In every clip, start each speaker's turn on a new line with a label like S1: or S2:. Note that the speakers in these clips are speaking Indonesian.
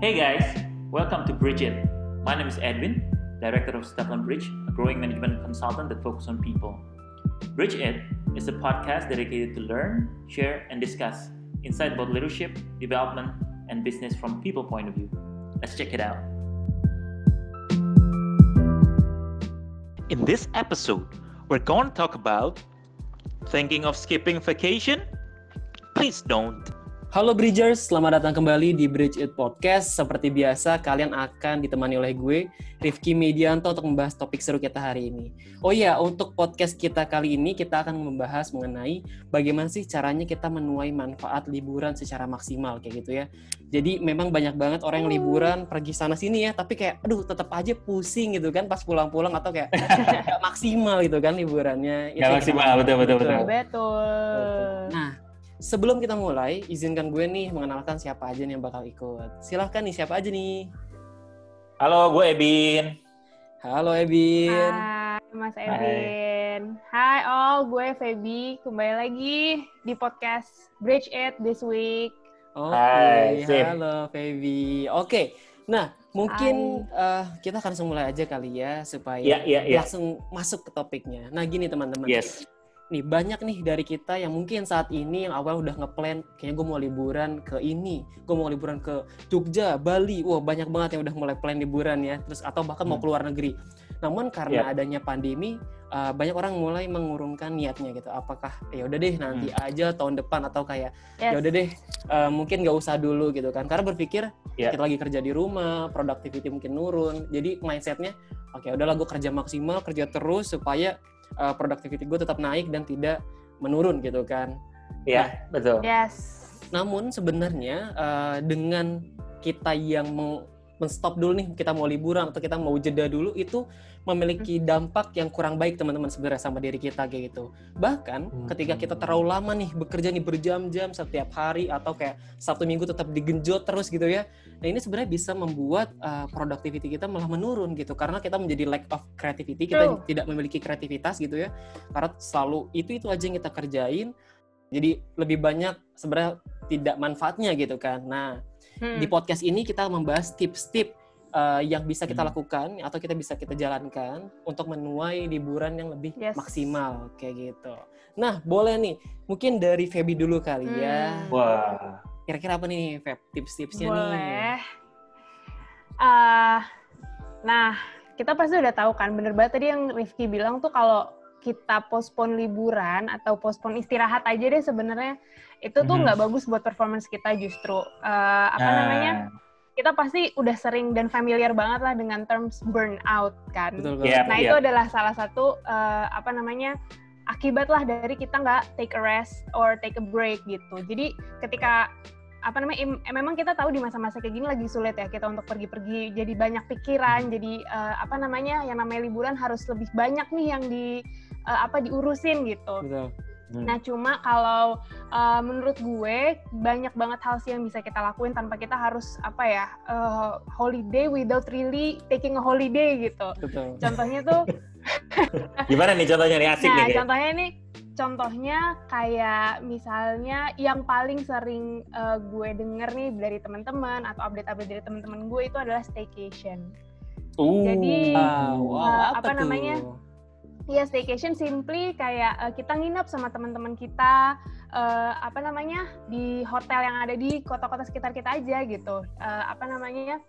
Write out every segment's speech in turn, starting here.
S1: Hey guys, welcome to Bridge It. My name is Edwin, Director of Stefan Bridge, a growing management consultant that focuses on people. Bridge It is a podcast dedicated to learn, share, and discuss insight about leadership, development, and business from people point of view. Let's check it out. In this episode, we're going to talk about thinking of skipping vacation? Please don't.
S2: Halo Bridgers, selamat datang kembali di Bridge It Podcast. Seperti biasa, kalian akan ditemani oleh gue, Rifki Medianto, untuk membahas topik seru kita hari ini. Oh iya, untuk podcast kita kali ini, kita akan membahas mengenai bagaimana sih caranya kita menuai manfaat liburan secara maksimal, kayak gitu ya. Jadi memang banyak banget orang yang liburan, pergi sana-sini ya, tapi kayak, aduh tetap aja pusing gitu kan pas pulang-pulang, atau kayak gak maksimal gitu kan liburannya.
S1: Gak maksimal, betul, betul, betul.
S3: Betul.
S2: Nah, sebelum kita mulai, izinkan gue nih mengenalkan siapa aja nih yang bakal ikut. Silahkan nih, siapa aja nih?
S1: Halo, gue Ebin.
S2: Halo Ebin.
S3: Hai Mas Evin. Hai all, gue Feby. Kembali lagi di podcast Bridge It this week.
S2: Oke,
S1: Hai, sip.
S2: halo Feby. Oke, nah mungkin eh, kita akan langsung mulai aja kali ya supaya
S1: Iya, iya, iya.
S2: langsung masuk ke topiknya. Nah gini teman-teman,
S1: Yes.
S2: Nih banyak nih dari kita yang mungkin saat ini yang awal udah ngeplan kayaknya gue mau liburan ke ini gue mau liburan ke Jogja Bali wah banyak banget yang udah mulai plan liburan ya terus atau bahkan mau
S1: Hmm.
S2: keluar negeri namun karena
S1: Yap.
S2: adanya pandemi uh, banyak orang mulai mengurungkan niatnya gitu apakah ya udah deh nanti aja tahun depan atau kayak
S3: Yes.
S2: ya udah deh uh, mungkin nggak usah dulu gitu kan karena berpikir
S1: Ya.
S2: kita lagi kerja di rumah productivity mungkin nurun jadi mindsetnya oke udahlah gue kerja maksimal kerja terus supaya uh, productivity gue tetap naik dan tidak menurun gitu kan
S1: Iya, betul.
S3: Yes.
S2: namun sebenarnya uh, dengan kita yang meng men-stop dulu nih kita mau liburan atau kita mau jeda dulu itu memiliki dampak yang kurang baik teman-teman sebenarnya sama diri kita kayak gitu. Bahkan
S1: Hmm.
S2: ketika kita terlalu lama nih bekerja nih berjam-jam setiap hari atau kayak Sabtu Minggu tetap digenjot terus gitu ya. Nah, ini sebenarnya bisa membuat uh, productivity kita malah menurun gitu karena kita menjadi lack of creativity, kita
S3: True.
S2: tidak memiliki kreativitas gitu ya. Karena selalu itu-itu aja yang kita kerjain. Jadi lebih banyak sebenarnya tidak manfaatnya gitu kan. Nah,
S3: Hmm.
S2: di podcast ini kita membahas tips-tips uh, yang bisa kita
S1: Hmm.
S2: lakukan atau kita bisa kita jalankan untuk menuai liburan yang lebih
S3: Yes.
S2: maksimal kayak gitu. Nah, boleh nih. Mungkin dari Feby dulu kali ya.
S3: Hmm.
S1: Wah.
S2: Kira-kira apa nih Feb tips-tipsnya nih?
S3: Boleh. Ah, nah, kita pasti udah tahu kan, bener banget tadi yang Rifki bilang tuh kalau kita postpone liburan atau postpone istirahat aja deh sebenarnya itu tuh
S1: Mhm.
S3: nggak bagus buat performance kita justru Eh, apa
S1: Nah,
S3: namanya kita pasti udah sering dan familiar banget lah dengan terms burnout kan.
S2: Betul
S1: Iya,
S2: banget.
S3: Nah
S1: iya.
S3: itu adalah salah satu eh, apa namanya akibat lah dari kita nggak take a rest or take a break gitu. Jadi ketika apa namanya im- eh, memang kita tahu di masa-masa kayak gini lagi sulit ya kita untuk pergi-pergi jadi banyak pikiran jadi eh, apa namanya yang namanya liburan harus lebih banyak nih yang di eh, apa diurusin gitu.
S2: Betul.
S1: Hmm.
S3: Nah, cuma kalau uh, menurut gue banyak banget hal sih yang bisa kita lakuin tanpa kita harus apa ya uh, holiday without really taking a holiday gitu.
S2: Betul.
S3: Contohnya tuh,
S1: Gimana nih contohnya nih asik
S3: nah
S1: nih.
S3: contohnya nih, contohnya kayak misalnya yang paling sering uh, gue denger nih dari teman-teman atau update-update dari teman-teman gue itu adalah staycation.
S1: Uh.
S3: Jadi,
S2: wow,
S3: Uh,
S2: apa,
S3: apa
S2: tuh?
S3: namanya? Iya, staycation simply kayak uh, kita nginap sama teman-teman kita, uh, apa namanya, di hotel yang ada di kota-kota sekitar kita aja gitu. Uh, apa namanya,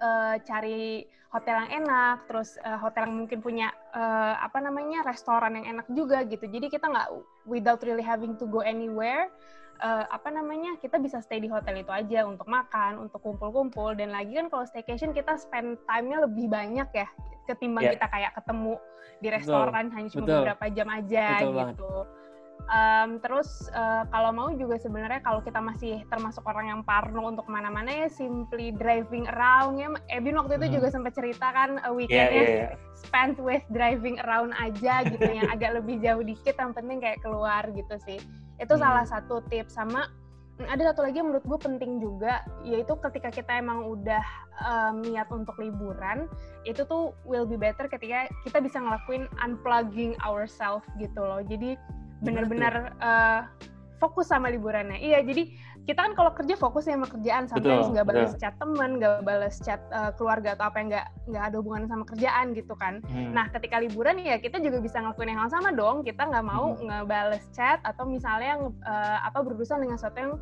S3: uh, cari hotel yang enak, terus uh, hotel yang mungkin punya, uh, apa namanya, restoran yang enak juga gitu. Jadi kita nggak, without really having to go anywhere, uh, apa namanya, kita bisa stay di hotel itu aja untuk makan, untuk kumpul-kumpul, dan lagi kan kalau staycation kita spend time-nya lebih banyak ya, ketimbang
S1: Yeah.
S3: kita kayak ketemu di restoran hanya cuma
S2: Betul.
S3: beberapa jam aja
S2: Betul banget.
S3: Um, terus uh, kalau mau juga sebenarnya kalau kita masih termasuk orang yang parno untuk ke mana-mana ya simply driving around ya. Ebin waktu itu
S1: Hmm.
S3: juga sempat cerita kan uh,
S1: Iya,
S3: weekendnya
S1: iya, iya.
S3: spend with driving around aja gitu yang agak lebih jauh dikit yang penting kayak keluar gitu sih. Itu
S1: Hmm.
S3: salah satu tips sama mm, ada satu lagi yang menurut gue penting juga yaitu ketika kita emang udah um, niat untuk liburan itu tuh will be better ketika kita bisa ngelakuin unplugging ourselves gitu loh. Jadi
S2: Gimana
S3: bener-bener uh, fokus sama liburannya. Iya, jadi kita kan kalau kerja fokus sama kerjaan, sampai nggak balas chat teman, nggak balas chat uh, keluarga atau apa yang nggak nggak ada hubungan sama kerjaan gitu kan. Hmm. Nah, ketika liburan ya kita juga bisa ngelakuin yang hal sama dong. Kita nggak mau hmm. ngebales chat atau misalnya uh, apa berurusan dengan sesuatu yang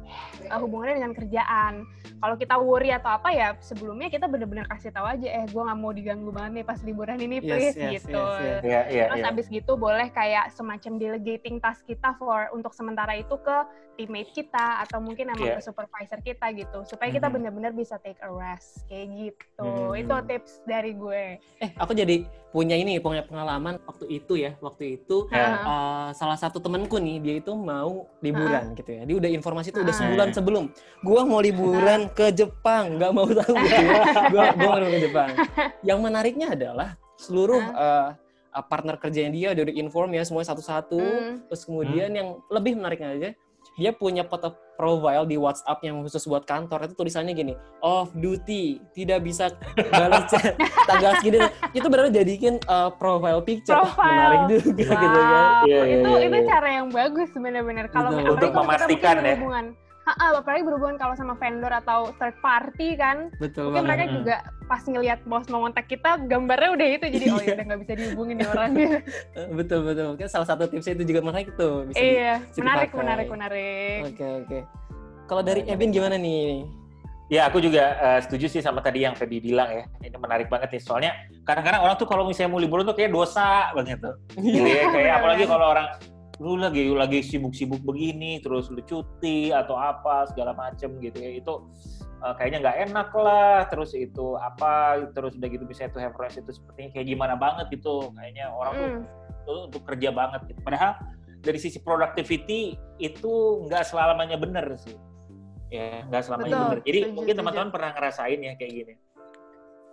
S3: uh, hubungannya dengan kerjaan. Kalau kita worry atau apa ya sebelumnya kita benar-benar kasih tahu aja, eh gue nggak mau diganggu banget nih pas liburan ini, please yes, yes, gitu. Yes, yes. Yeah, yeah, Terus yeah. abis gitu boleh kayak semacam delegating task kita for untuk sementara itu ke teammate kita atau mungkin emang yeah. ke supervisor kita gitu supaya kita mm-hmm. benar-benar bisa take a rest kayak gitu mm-hmm. itu tips dari gue
S2: eh aku jadi punya ini punya pengalaman waktu itu ya waktu itu uh-huh. uh, salah satu temanku nih dia itu mau liburan uh-huh. gitu ya dia udah informasi itu uh-huh. udah sebulan sebelum gue mau liburan ke Jepang nggak mau tahu gue gue mau ke Jepang yang menariknya adalah seluruh uh, partner kerjanya dia udah inform ya semua satu-satu hmm. terus kemudian hmm. yang lebih menariknya aja dia punya foto profile di WhatsApp yang khusus buat kantor. Itu tulisannya gini off duty tidak bisa balas chat. Tanggal segini. Itu berarti jadikan uh, profile picture.
S3: Profile.
S2: menarik juga wow. gitu kan.
S3: Ya, itu ya, itu cara yang bagus benar-benar kalau
S1: untuk memastikan ya.
S3: hubungan Ha, apalagi berhubungan kalau sama vendor atau third party kan.
S2: Betul
S3: Mungkin mereka juga pas ngelihat bos mau kontak kita, gambarnya udah itu jadi oh ya udah nggak bisa dihubungin nih orangnya.
S2: betul betul. Kan salah satu tipsnya itu juga menarik tuh.
S3: Bisa iya, di, menarik, menarik, menarik.
S2: Oke okay, oke. Okay. Kalau dari Evin gimana nih?
S1: Ya, aku juga uh, setuju sih sama tadi yang Feby bilang ya. Ini menarik banget nih. Soalnya kadang-kadang orang tuh kalau misalnya mau liburan tuh kayak dosa banget tuh. Gitu ya. Kayak apalagi kalau orang lu lagi lagi sibuk-sibuk begini terus lu cuti atau apa segala macem gitu ya. Itu uh, kayaknya nggak enak lah. Terus itu apa terus udah gitu bisa itu have rest itu sepertinya kayak gimana banget gitu. Kayaknya orang mm. tuh, tuh untuk kerja banget gitu. Padahal dari sisi productivity itu nggak selamanya bener sih. Ya nggak selamanya Betul. bener. Jadi mungkin teman-teman pernah ngerasain ya kayak gini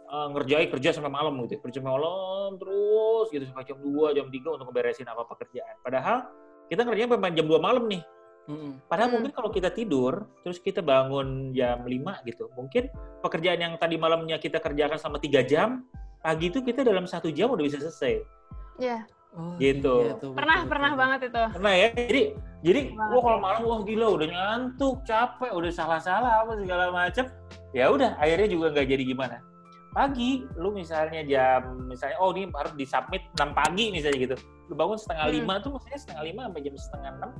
S1: uh, ngerjain kerja sampai malam gitu, ya. kerja malam terus gitu sampai jam 2, jam 3 untuk ngeberesin apa pekerjaan. Padahal kita kerjanya sampai jam 2 malam nih. Hmm. Padahal hmm. mungkin kalau kita tidur, terus kita bangun jam 5 gitu, mungkin pekerjaan yang tadi malamnya kita kerjakan selama 3 jam, pagi itu kita dalam satu jam udah bisa selesai.
S3: Iya. Yeah.
S2: Oh,
S1: gitu.
S3: Iya, tuh, pernah betul, pernah betul. banget itu.
S1: Pernah ya. Jadi jadi gua kalau malam wah gila udah ngantuk, capek, udah salah-salah apa segala macam. Ya udah akhirnya juga nggak jadi gimana pagi. Lu misalnya jam misalnya oh ini harus disubmit 6 pagi misalnya gitu. Lu bangun setengah hmm. lima tuh maksudnya setengah lima sampai jam setengah enam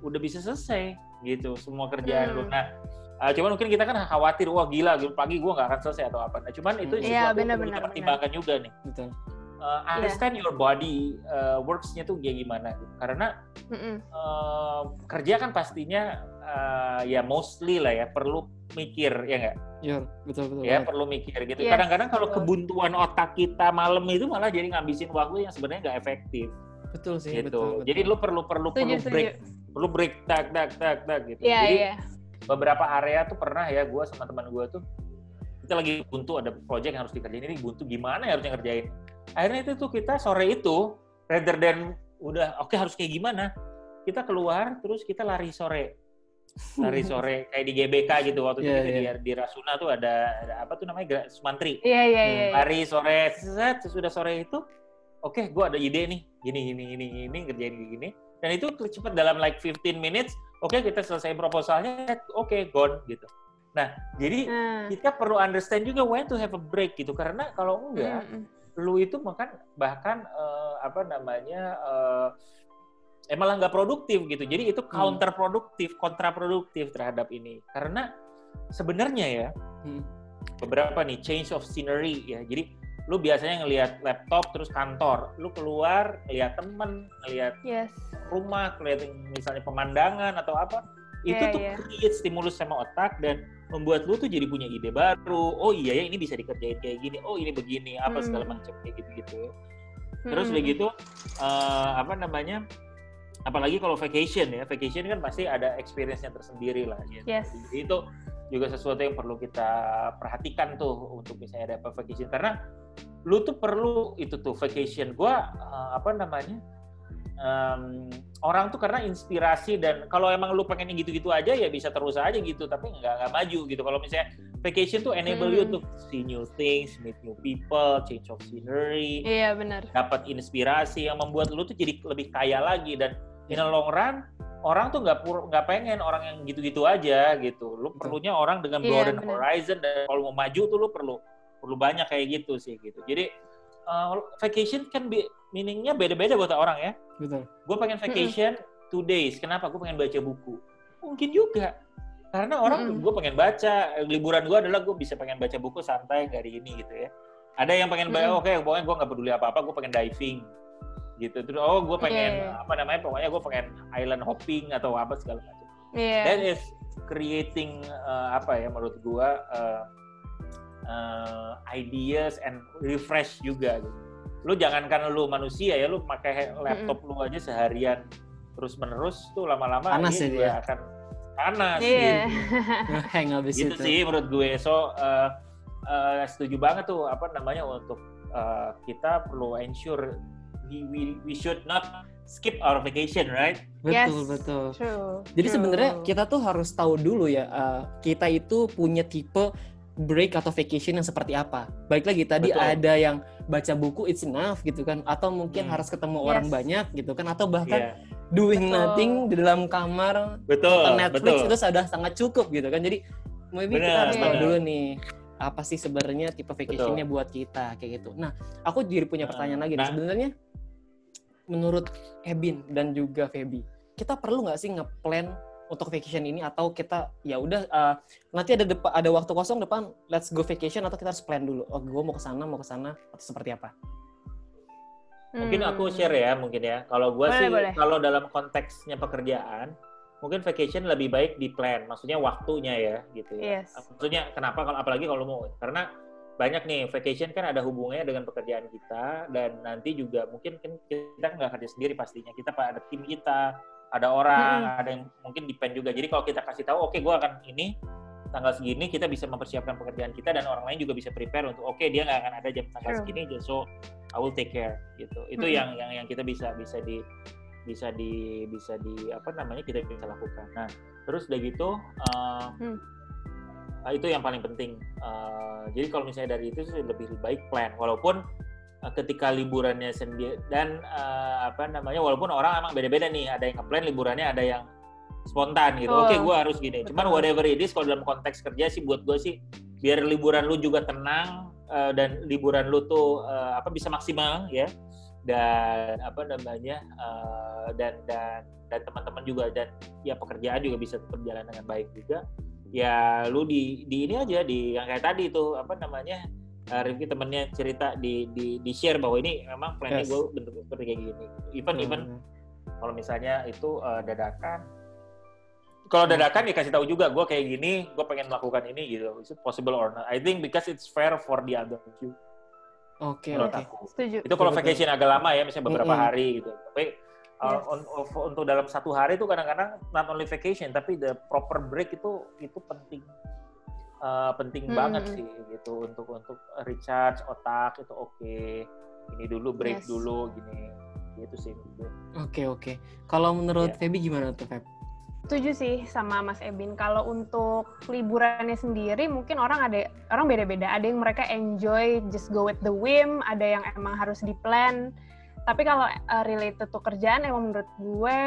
S1: udah bisa selesai gitu semua kerjaan hmm. lu nah uh, cuman mungkin kita kan khawatir wah gila gitu pagi gua nggak akan selesai atau apa. Nah cuman itu hmm. sesuatu yeah, bener, yang kita pertimbangkan juga nih.
S2: Betul
S1: uh, understand yeah. your body uh, works-nya tuh kayak gimana gitu. karena mm -mm. Uh, kerja kan pastinya uh, ya mostly lah ya perlu mikir ya nggak?
S2: Iya betul betul.
S1: Ya perlu mikir gitu. Iya. Kadang-kadang yes. kalau kebuntuan otak kita malam itu malah jadi ngabisin waktu yang sebenarnya nggak efektif.
S2: Betul sih.
S1: Gitu.
S2: Betul, betul.
S1: Jadi lu perlu perlu setuju, perlu break, setuju. perlu break tak tak tak tak gitu.
S3: Iya
S1: jadi
S3: iya.
S1: beberapa area tuh pernah ya gue sama teman gue tuh kita lagi buntu ada project yang harus dikerjain ini buntu gimana ya harusnya ngerjain. Akhirnya itu tuh kita sore itu rather than udah oke okay, harus kayak gimana kita keluar terus kita lari sore hari sore kayak di GBK gitu waktu yeah, itu yeah. di, di Rasuna tuh ada, ada apa tuh namanya Sumantri.
S3: Iya yeah, iya yeah, iya.
S1: Hari sore set sesudah sore itu oke okay, gue ada ide nih gini gini gini gini kerjain gini dan itu cepat dalam like 15 minutes oke okay, kita selesai proposalnya oke okay, gone gitu. Nah, jadi hmm. kita perlu understand juga when to have a break gitu karena kalau enggak hmm. Lu itu makan bahkan uh, apa namanya uh, eh malah nggak produktif gitu. Jadi itu hmm. counterproduktif, kontraproduktif terhadap ini. Karena sebenarnya ya hmm. beberapa nih change of scenery ya. Jadi lu biasanya ngelihat laptop terus kantor, lu keluar ngelihat temen, ngelihat
S3: yes.
S1: rumah, ngelihat misalnya pemandangan atau apa, itu yeah, tuh yeah. create stimulus sama otak dan membuat lu tuh jadi punya ide baru. Oh iya ya ini bisa dikerjain kayak gini. Oh ini begini apa hmm. segala macam kayak gitu-gitu. Terus hmm. begitu uh, apa namanya? apalagi kalau vacation ya vacation kan pasti ada experience-nya tersendiri lah gitu.
S3: Yes.
S1: Jadi itu juga sesuatu yang perlu kita perhatikan tuh untuk misalnya ada vacation karena lu tuh perlu itu tuh vacation gua uh, apa namanya um, orang tuh karena inspirasi dan kalau emang lu pengen gitu-gitu aja ya bisa terus aja gitu tapi nggak nggak maju gitu kalau misalnya vacation tuh enable hmm. you to see new things meet new people change of scenery
S3: iya benar
S1: dapat inspirasi yang membuat lu tuh jadi lebih kaya lagi dan in a long run orang tuh nggak nggak pengen orang yang gitu-gitu aja gitu. Lu perlunya orang dengan
S3: Iya,
S1: broaden
S3: bener.
S1: horizon dan kalau mau maju tuh lu perlu perlu banyak kayak gitu sih gitu. Jadi uh, vacation kan be- meaningnya beda-beda buat orang ya.
S2: Betul.
S1: Gue pengen vacation two days. Kenapa? Gue pengen baca buku. Mungkin juga. Karena orang
S3: Mm-mm.
S1: gue pengen baca. Liburan gue adalah gue bisa pengen baca buku santai hari ini gitu ya. Ada yang pengen baca,
S3: Mm-mm.
S1: oke pokoknya gue nggak peduli apa-apa, gue pengen diving gitu. Terus oh gue pengen
S3: iya.
S1: apa namanya? Pokoknya gue pengen island hopping atau apa segala macam.
S3: Iya.
S1: That is creating uh, apa ya menurut gue uh, uh, ideas and refresh juga gitu. Lu jangankan lu manusia ya, lu pakai laptop lu aja seharian terus menerus tuh lama-lama
S2: Panas
S1: dia
S2: ya dia.
S1: akan panas
S3: Iya.
S1: gitu. Gitu
S2: itu.
S1: sih menurut gue. So uh, uh, setuju banget tuh apa namanya untuk uh, kita perlu ensure we, we we should not skip our vacation, right?
S2: Betul,
S3: Yes.
S2: betul.
S3: True.
S2: Jadi sebenarnya kita tuh harus tahu dulu ya, uh, kita itu punya tipe break atau vacation yang seperti apa. Baik lagi tadi
S1: Betul.
S2: ada yang baca buku it's enough gitu kan, atau mungkin
S1: Hmm.
S2: harus ketemu orang
S3: Yes.
S2: banyak gitu kan, atau bahkan
S1: Iya.
S2: doing
S3: Betul.
S2: nothing di dalam kamar
S1: Betul,
S2: Netflix
S1: betul.
S2: itu sudah sangat cukup gitu kan. Jadi maybe kita harus tahu dulu nih apa sih sebenarnya tipe vacationnya buat kita kayak gitu. Nah, aku jadi punya
S1: Nah,
S2: pertanyaan lagi nih.
S1: nah.
S2: Sebenarnya menurut Ebin dan juga Feby, kita perlu nggak sih ngeplan untuk vacation ini atau kita ya udah uh, nanti ada depa- ada waktu kosong depan let's go vacation atau kita harus plan dulu. Oh, gue mau ke sana, mau ke sana atau seperti apa?
S1: Mungkin aku
S3: Hmm.
S1: share ya, mungkin ya. Kalau gue sih,
S3: boleh.
S1: kalau dalam konteksnya pekerjaan, mungkin vacation lebih baik di plan. Maksudnya waktunya ya, gitu ya.
S3: Yes.
S1: Maksudnya kenapa? Kalau apalagi kalau mau, karena banyak nih vacation kan ada hubungannya dengan pekerjaan kita dan nanti juga mungkin kan kita nggak kerja sendiri pastinya. Kita ada tim kita, ada orang, ada yang mungkin depend juga. Jadi kalau kita kasih tahu, oke, gue akan ini tanggal segini kita bisa mempersiapkan pekerjaan kita dan orang lain juga bisa prepare untuk oke dia nggak akan ada jam tanggal
S3: True.
S1: segini so I will take care gitu itu
S3: Mm-mm.
S1: yang yang yang kita bisa bisa di bisa di bisa di apa namanya kita bisa lakukan nah terus udah gitu uh,
S3: Hmm.
S1: uh, itu yang paling penting Uh, jadi kalau misalnya dari itu sih lebih baik plan walaupun ketika liburannya sendiri dan uh, apa namanya walaupun orang emang beda-beda nih ada yang ngeplan liburannya ada yang spontan gitu. Oke
S3: Betul.
S1: gue harus gini. Cuman whatever it is kalau dalam konteks kerja sih buat gue sih biar liburan lu juga tenang uh, dan liburan lu tuh uh, apa bisa maksimal ya. Dan apa namanya uh, dan dan dan teman-teman juga dan ya pekerjaan juga bisa berjalan dengan baik juga. Ya lu di di ini aja di yang kayak tadi itu apa namanya uh, Rifki temennya cerita di di di share bahwa ini memang plannya
S2: Yes.
S1: gue bentuk seperti kayak gini even even
S2: Hmm.
S1: kalau misalnya itu uh, dadakan kalau dadakan ya kasih tahu juga gue kayak gini gue pengen melakukan ini gitu is it possible or not I think because it's fair for the other two
S2: Oke,
S1: aku
S3: Setuju.
S1: itu kalau
S2: Betul,
S1: vacation agak lama ya misalnya beberapa
S2: Mm-mm.
S1: hari gitu tapi uh,
S3: Yes.
S1: un- un- untuk dalam satu hari itu kadang-kadang not only vacation tapi the proper break itu itu penting Uh, penting
S3: Hmm.
S1: banget sih gitu untuk untuk recharge otak itu oke ini dulu break
S3: Yes.
S1: dulu gini gitu sih menurut gue.
S2: Oke, oke. Kalau menurut
S1: Iya.
S2: Feby gimana tuh, Feb?
S3: Setuju sih sama Mas Ebin. Kalau untuk liburannya sendiri mungkin orang ada orang beda-beda. Ada yang mereka enjoy just go with the whim, ada yang emang harus di plan. Tapi kalau uh, related to kerjaan emang menurut gue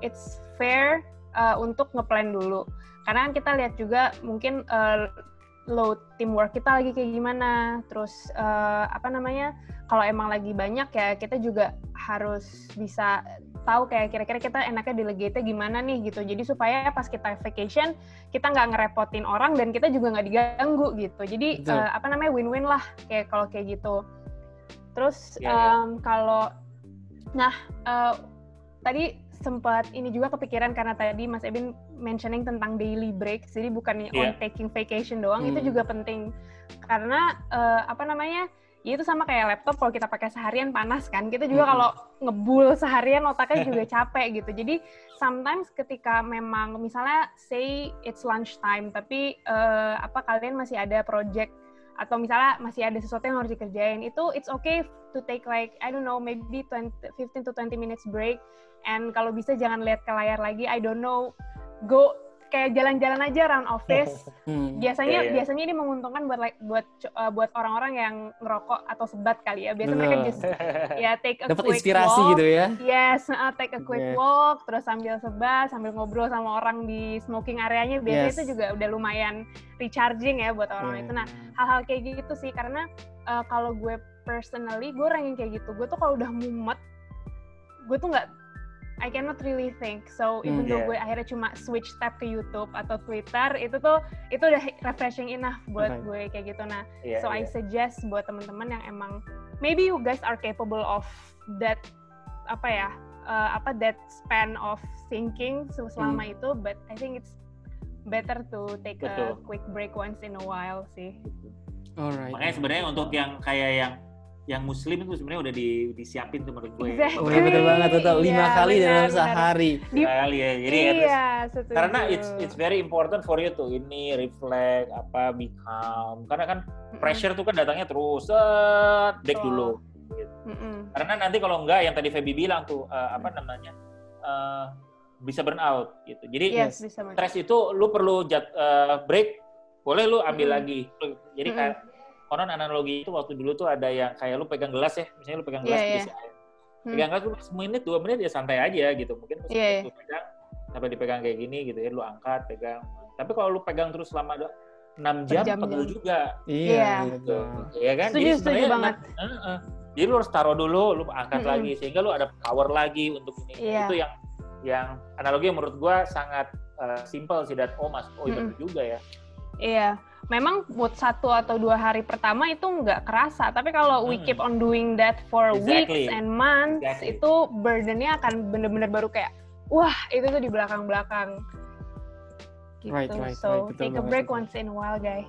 S3: it's fair uh, untuk ngeplan dulu. Karena kan kita lihat juga mungkin uh, load teamwork kita lagi kayak gimana. Terus uh, apa namanya? Kalau emang lagi banyak ya kita juga harus bisa tahu kayak kira-kira kita enaknya delegate gimana nih gitu. Jadi supaya pas kita vacation kita nggak ngerepotin orang dan kita juga nggak diganggu gitu. Jadi
S2: Betul.
S3: eh, apa namanya win-win lah kayak kalau kayak gitu. Terus
S1: Iya, iya.
S3: em, kalau nah eh, tadi sempat ini juga kepikiran karena tadi Mas Ebin mentioning tentang daily breaks. Jadi bukan on
S1: Iya.
S3: taking vacation doang itu
S2: Hmm.
S3: juga penting karena eh, apa namanya ya itu sama kayak laptop kalau kita pakai seharian panas kan kita juga
S2: Mm-mm.
S3: kalau ngebul seharian otaknya juga capek gitu jadi sometimes ketika memang misalnya say it's lunch time tapi eh, apa kalian masih ada project atau misalnya masih ada sesuatu yang harus dikerjain itu it's okay to take like I don't know maybe 20, 15 to 20 minutes break. And kalau bisa jangan lihat ke layar lagi I don't know. Go kayak jalan-jalan aja around office.
S2: Hmm.
S3: Biasanya
S1: Iya, iya.
S3: biasanya ini menguntungkan buat buat uh, buat orang-orang yang ngerokok atau sebat kali ya. Biasanya mereka
S2: Betul.
S3: just ya take a
S2: Dapat
S3: quick
S2: inspirasi
S3: walk.
S2: gitu ya.
S3: Yes, uh, take a quick
S2: Yeah.
S3: walk, terus sambil sebat, sambil ngobrol sama orang di smoking areanya. Biasanya
S2: Yes.
S3: itu juga udah lumayan recharging ya buat orang
S2: Yeah.
S3: itu. Nah, hal-hal kayak gitu sih karena uh, kalau gue personally gue orang yang kayak gitu gue tuh kalau udah mumet gue tuh nggak I cannot really think so even
S2: Hmm,
S3: though
S1: yeah.
S3: gue akhirnya cuma switch tab ke YouTube atau Twitter itu tuh itu udah refreshing enough buat
S2: Right.
S3: gue kayak gitu nah
S1: Iya,
S3: so I
S1: iya.
S3: suggest buat teman-teman yang emang maybe you guys are capable of that apa ya uh, apa that span of thinking se- selama
S2: Hmm.
S3: itu but I think it's better to take a
S1: Betul.
S3: quick break once in a while sih
S2: Alright.
S1: Makanya sebenarnya untuk yang kayak yang yang muslim itu sebenarnya udah di, disiapin tuh menurut gue.
S3: Exactly.
S2: Oh betul banget, betul. Lima
S3: Iya,
S2: kali dalam
S3: benar, benar.
S2: sehari.
S3: Di-
S1: Kali ya. Jadi
S3: iya, setuju.
S1: karena it's it's very important for you to ini reflect apa be calm. Karena kan pressure tuh kan datangnya terus set break
S3: Betul.
S1: dulu.
S3: Mm-mm.
S1: Karena nanti kalau enggak yang tadi Feby bilang tuh eh, apa namanya eh, bisa burn out gitu. Jadi
S3: Yes, bisa banget.
S1: stres itu lu perlu jat, eh, break, boleh lu ambil
S3: Mm-mm.
S1: lagi. Jadi
S3: Mm-mm.
S1: kayak konon analogi itu waktu dulu tuh ada yang kayak lu pegang gelas ya, misalnya lu pegang gelas
S3: Iya, iya.
S1: diisi air.
S3: Hmm.
S1: Pegang gelas lu semenit dua menit ya santai aja gitu. Mungkin lu
S3: Iya, iya.
S1: lu pegang sampai dipegang kayak gini gitu ya, lu angkat, pegang. Tapi kalau lu pegang terus selama 6 jam
S3: Berjam-jam.
S1: pegel juga.
S3: Iya.
S2: Iya,
S1: Gitu.
S2: betul.
S1: Ya kan?
S3: Setuju, setuju
S1: sebenarnya
S3: banget.
S1: na- Heeh. Jadi lu harus taruh dulu, lu angkat
S3: Mm-mm.
S1: lagi sehingga lu ada power lagi untuk ini.
S3: Iya.
S1: Itu yang yang analogi yang menurut gua sangat eh, simple sih dan oh mas oh iya
S3: Mm-mm.
S1: betul juga ya.
S3: Iya, memang buat satu atau dua hari pertama itu nggak kerasa. Tapi kalau we
S1: Hmm.
S3: keep on doing that for
S1: Exactly.
S3: weeks and months,
S1: Exactly.
S3: itu burdennya akan bener-bener baru kayak, wah itu tuh di belakang-belakang. Gitu.
S2: Right, right,
S3: so
S2: right.
S3: Take a
S2: banget,
S3: break
S2: betul.
S3: once in a while, guys.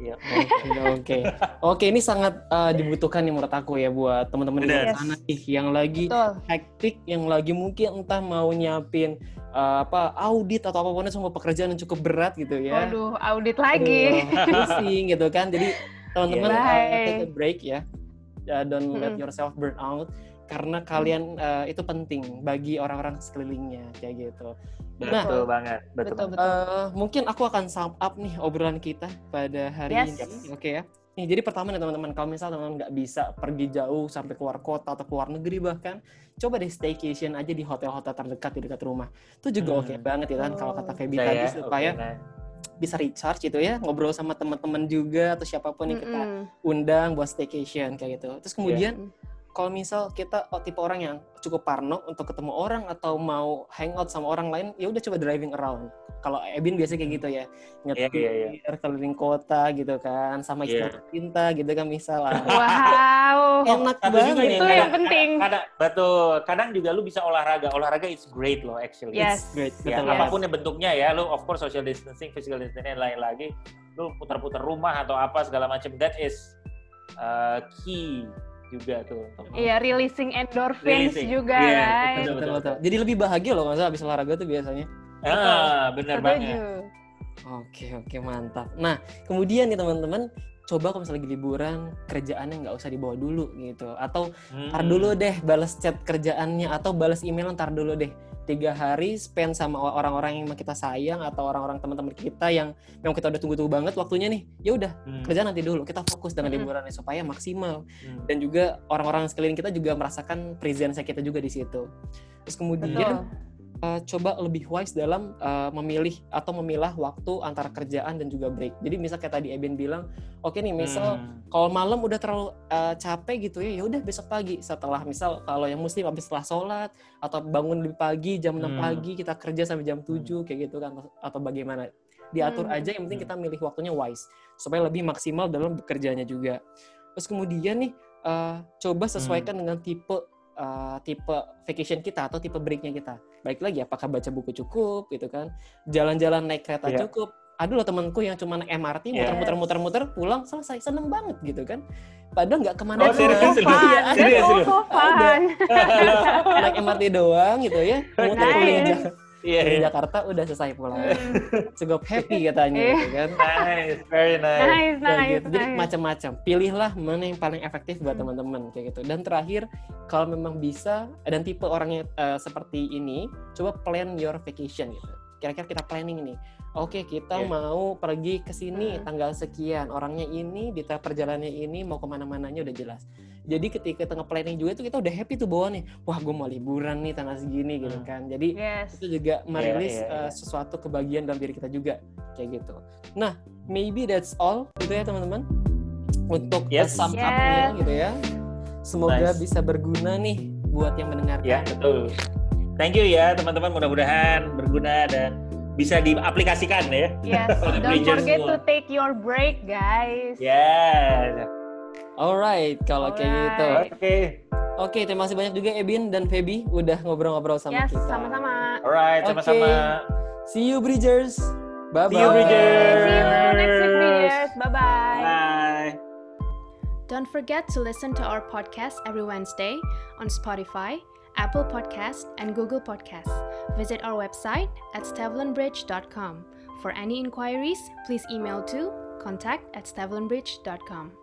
S1: Iya.
S2: Oke, Oke, oke. Ini sangat uh, dibutuhkan nih menurut aku ya buat teman-teman di sana nih yang lagi
S3: Betul.
S2: hektik, yang lagi mungkin entah mau nyiapin uh, apa audit atau apa pun itu semua pekerjaan yang cukup berat gitu ya.
S3: Waduh, audit lagi.
S2: Aduh, pusing gitu kan. Jadi teman-teman
S3: Iya.
S2: uh,
S3: Bye.
S2: take a break ya. Uh, don't let yourself burn out karena kalian uh, itu penting bagi orang-orang sekelilingnya kayak gitu. Nah,
S1: Betul banget, betul.
S3: Betul,
S1: banget.
S3: betul.
S2: Eh, mungkin aku akan sum up nih obrolan kita pada hari
S3: Yes.
S2: ini. Oke ya. Nih, jadi pertama nih teman-teman, kalau misalnya teman-teman nggak bisa pergi jauh sampai keluar kota atau keluar negeri bahkan, coba deh staycation aja di hotel-hotel terdekat di dekat rumah. Itu juga
S1: Hmm.
S2: oke banget ya kan kalau kata Feby
S1: Saya,
S2: tadi
S1: oke,
S2: supaya
S1: nah.
S2: bisa recharge gitu ya, ngobrol sama teman-teman juga atau siapa pun yang kita undang buat staycation kayak gitu. Terus kemudian
S3: Mm.
S2: Kalau misal kita oh, tipe orang yang cukup parno untuk ketemu orang atau mau hangout sama orang lain, ya udah coba driving around. Kalau Ebin biasanya kayak gitu ya, nyetir
S1: iya, iya.
S2: keliling kota gitu kan, sama istri
S1: Iya.
S2: cinta gitu kan misal. Ah,
S3: Wow.
S2: Enak banget.
S1: juga nih,
S3: Itu
S1: kadang-
S3: yang penting.
S1: Kadang, betul. Kadang juga lu bisa olahraga. Olahraga it's great loh actually.
S3: Yes.
S2: Great,
S1: Ya,
S2: betul.
S1: apa pun yang bentuknya ya, lu of course social distancing, physical distancing, dan lain lagi, lu putar-putar rumah atau apa segala macam, that is uh, key juga tuh.
S3: Iya, releasing endorphins
S1: Releasing.
S3: juga,
S1: Iya,
S3: right?
S2: Betul, betul, betul. Jadi lebih bahagia loh kalau habis olahraga tuh biasanya.
S1: Ah, benar banget.
S2: Oke oke mantap. Nah kemudian nih teman-teman coba kalau misalnya lagi liburan kerjaannya nggak usah dibawa dulu gitu atau ntar
S1: Hmm.
S2: dulu deh balas chat kerjaannya atau balas email ntar dulu deh tiga hari spend sama orang-orang yang kita sayang atau orang-orang teman-teman kita yang memang kita udah tunggu-tunggu banget waktunya nih ya udah
S1: Hmm.
S2: kerjaan nanti dulu kita fokus dengan
S3: Mm-mm.
S2: liburannya supaya maksimal
S1: Hmm.
S2: dan juga orang-orang sekeliling kita juga merasakan presence kita juga di situ terus kemudian
S3: Betul.
S2: Uh, coba lebih wise dalam uh, memilih atau memilah waktu antara kerjaan dan juga break. Jadi misal kayak tadi Eben bilang, oke nih misal
S1: Hmm.
S2: kalau malam udah terlalu uh, capek gitu ya, ya udah besok pagi setelah misal kalau yang muslim habis setelah sholat atau bangun lebih pagi jam 6
S1: Hmm.
S2: pagi kita kerja sampai jam 7 kayak gitu kan atau bagaimana diatur
S3: Hmm.
S2: aja yang penting
S1: Hmm.
S2: kita milih waktunya wise supaya lebih maksimal dalam bekerjanya juga. Terus kemudian nih uh, coba sesuaikan
S1: Hmm.
S2: dengan tipe uh, tipe vacation kita atau tipe breaknya kita. Baik lagi apakah baca buku cukup gitu kan, jalan-jalan naik kereta
S1: Iya.
S2: cukup. Ada loh temanku yang cuma naik MRT
S3: Yes.
S2: muter-muter-muter-muter pulang selesai seneng banget gitu kan. Padahal nggak ke
S1: mana
S3: Oh,
S1: serius, serius?
S3: fun.
S2: Iya,
S3: That's
S1: serius, serius.
S3: fun.
S2: naik MRT doang gitu ya, muter Jak-
S1: Iya,
S2: keliling
S1: iya.
S2: Jakarta udah selesai pulang.
S3: Hmm.
S2: Cukup happy katanya
S3: Iya.
S2: gitu kan.
S1: Nice, very nice.
S3: Nice, nice,
S2: gitu. Jadi
S3: nice.
S2: macam-macam. Pilihlah mana yang paling efektif buat
S3: Hmm.
S2: teman-teman kayak gitu. Dan terakhir, kalau memang bisa dan tipe orangnya eh, seperti ini, coba plan your vacation gitu. kira-kira kita planning nih. Oke, kita
S1: Yeah.
S2: mau pergi ke sini
S3: Hmm.
S2: tanggal sekian, orangnya ini, di perjalanannya ini, mau ke mana-mananya udah jelas. Jadi ketika kita nge-planning juga itu kita udah happy tuh bawa nih, wah gue mau liburan nih tanggal segini gitu
S1: Hmm.
S2: kan. Jadi
S3: Yes.
S2: itu juga merilis
S1: iya, iya.
S2: uh, sesuatu kebahagiaan dalam diri kita juga kayak gitu. Nah, maybe that's all gitu ya teman-teman untuk
S1: Yes.
S2: sum up-nya
S3: Yes.
S2: gitu ya. Semoga
S1: Nice.
S2: bisa berguna nih buat yang mendengarkan.
S1: Ya, betul. Thank you ya teman-teman. Mudah-mudahan berguna dan bisa diaplikasikan ya.
S3: Yes. Don't forget
S1: semua.
S3: to take your break, guys.
S1: Ya.
S2: Alright, kalau kayak gitu.
S1: Oke.
S2: Oke, terima kasih banyak juga Ebin dan Feby udah ngobrol-ngobrol sama
S3: Yes,
S2: kita.
S3: sama-sama.
S1: Alright, sama-sama.
S2: See you Bridgers. Bye bye.
S1: See you, Bridgers.
S3: See you next week, videos. Bye-bye.
S1: Bye.
S4: Don't forget to listen to our podcast every Wednesday on Spotify, Apple Podcasts, and Google Podcasts. Visit our website at stevlinbridge.com. For any inquiries, please email to contact at stevlinbridge.com.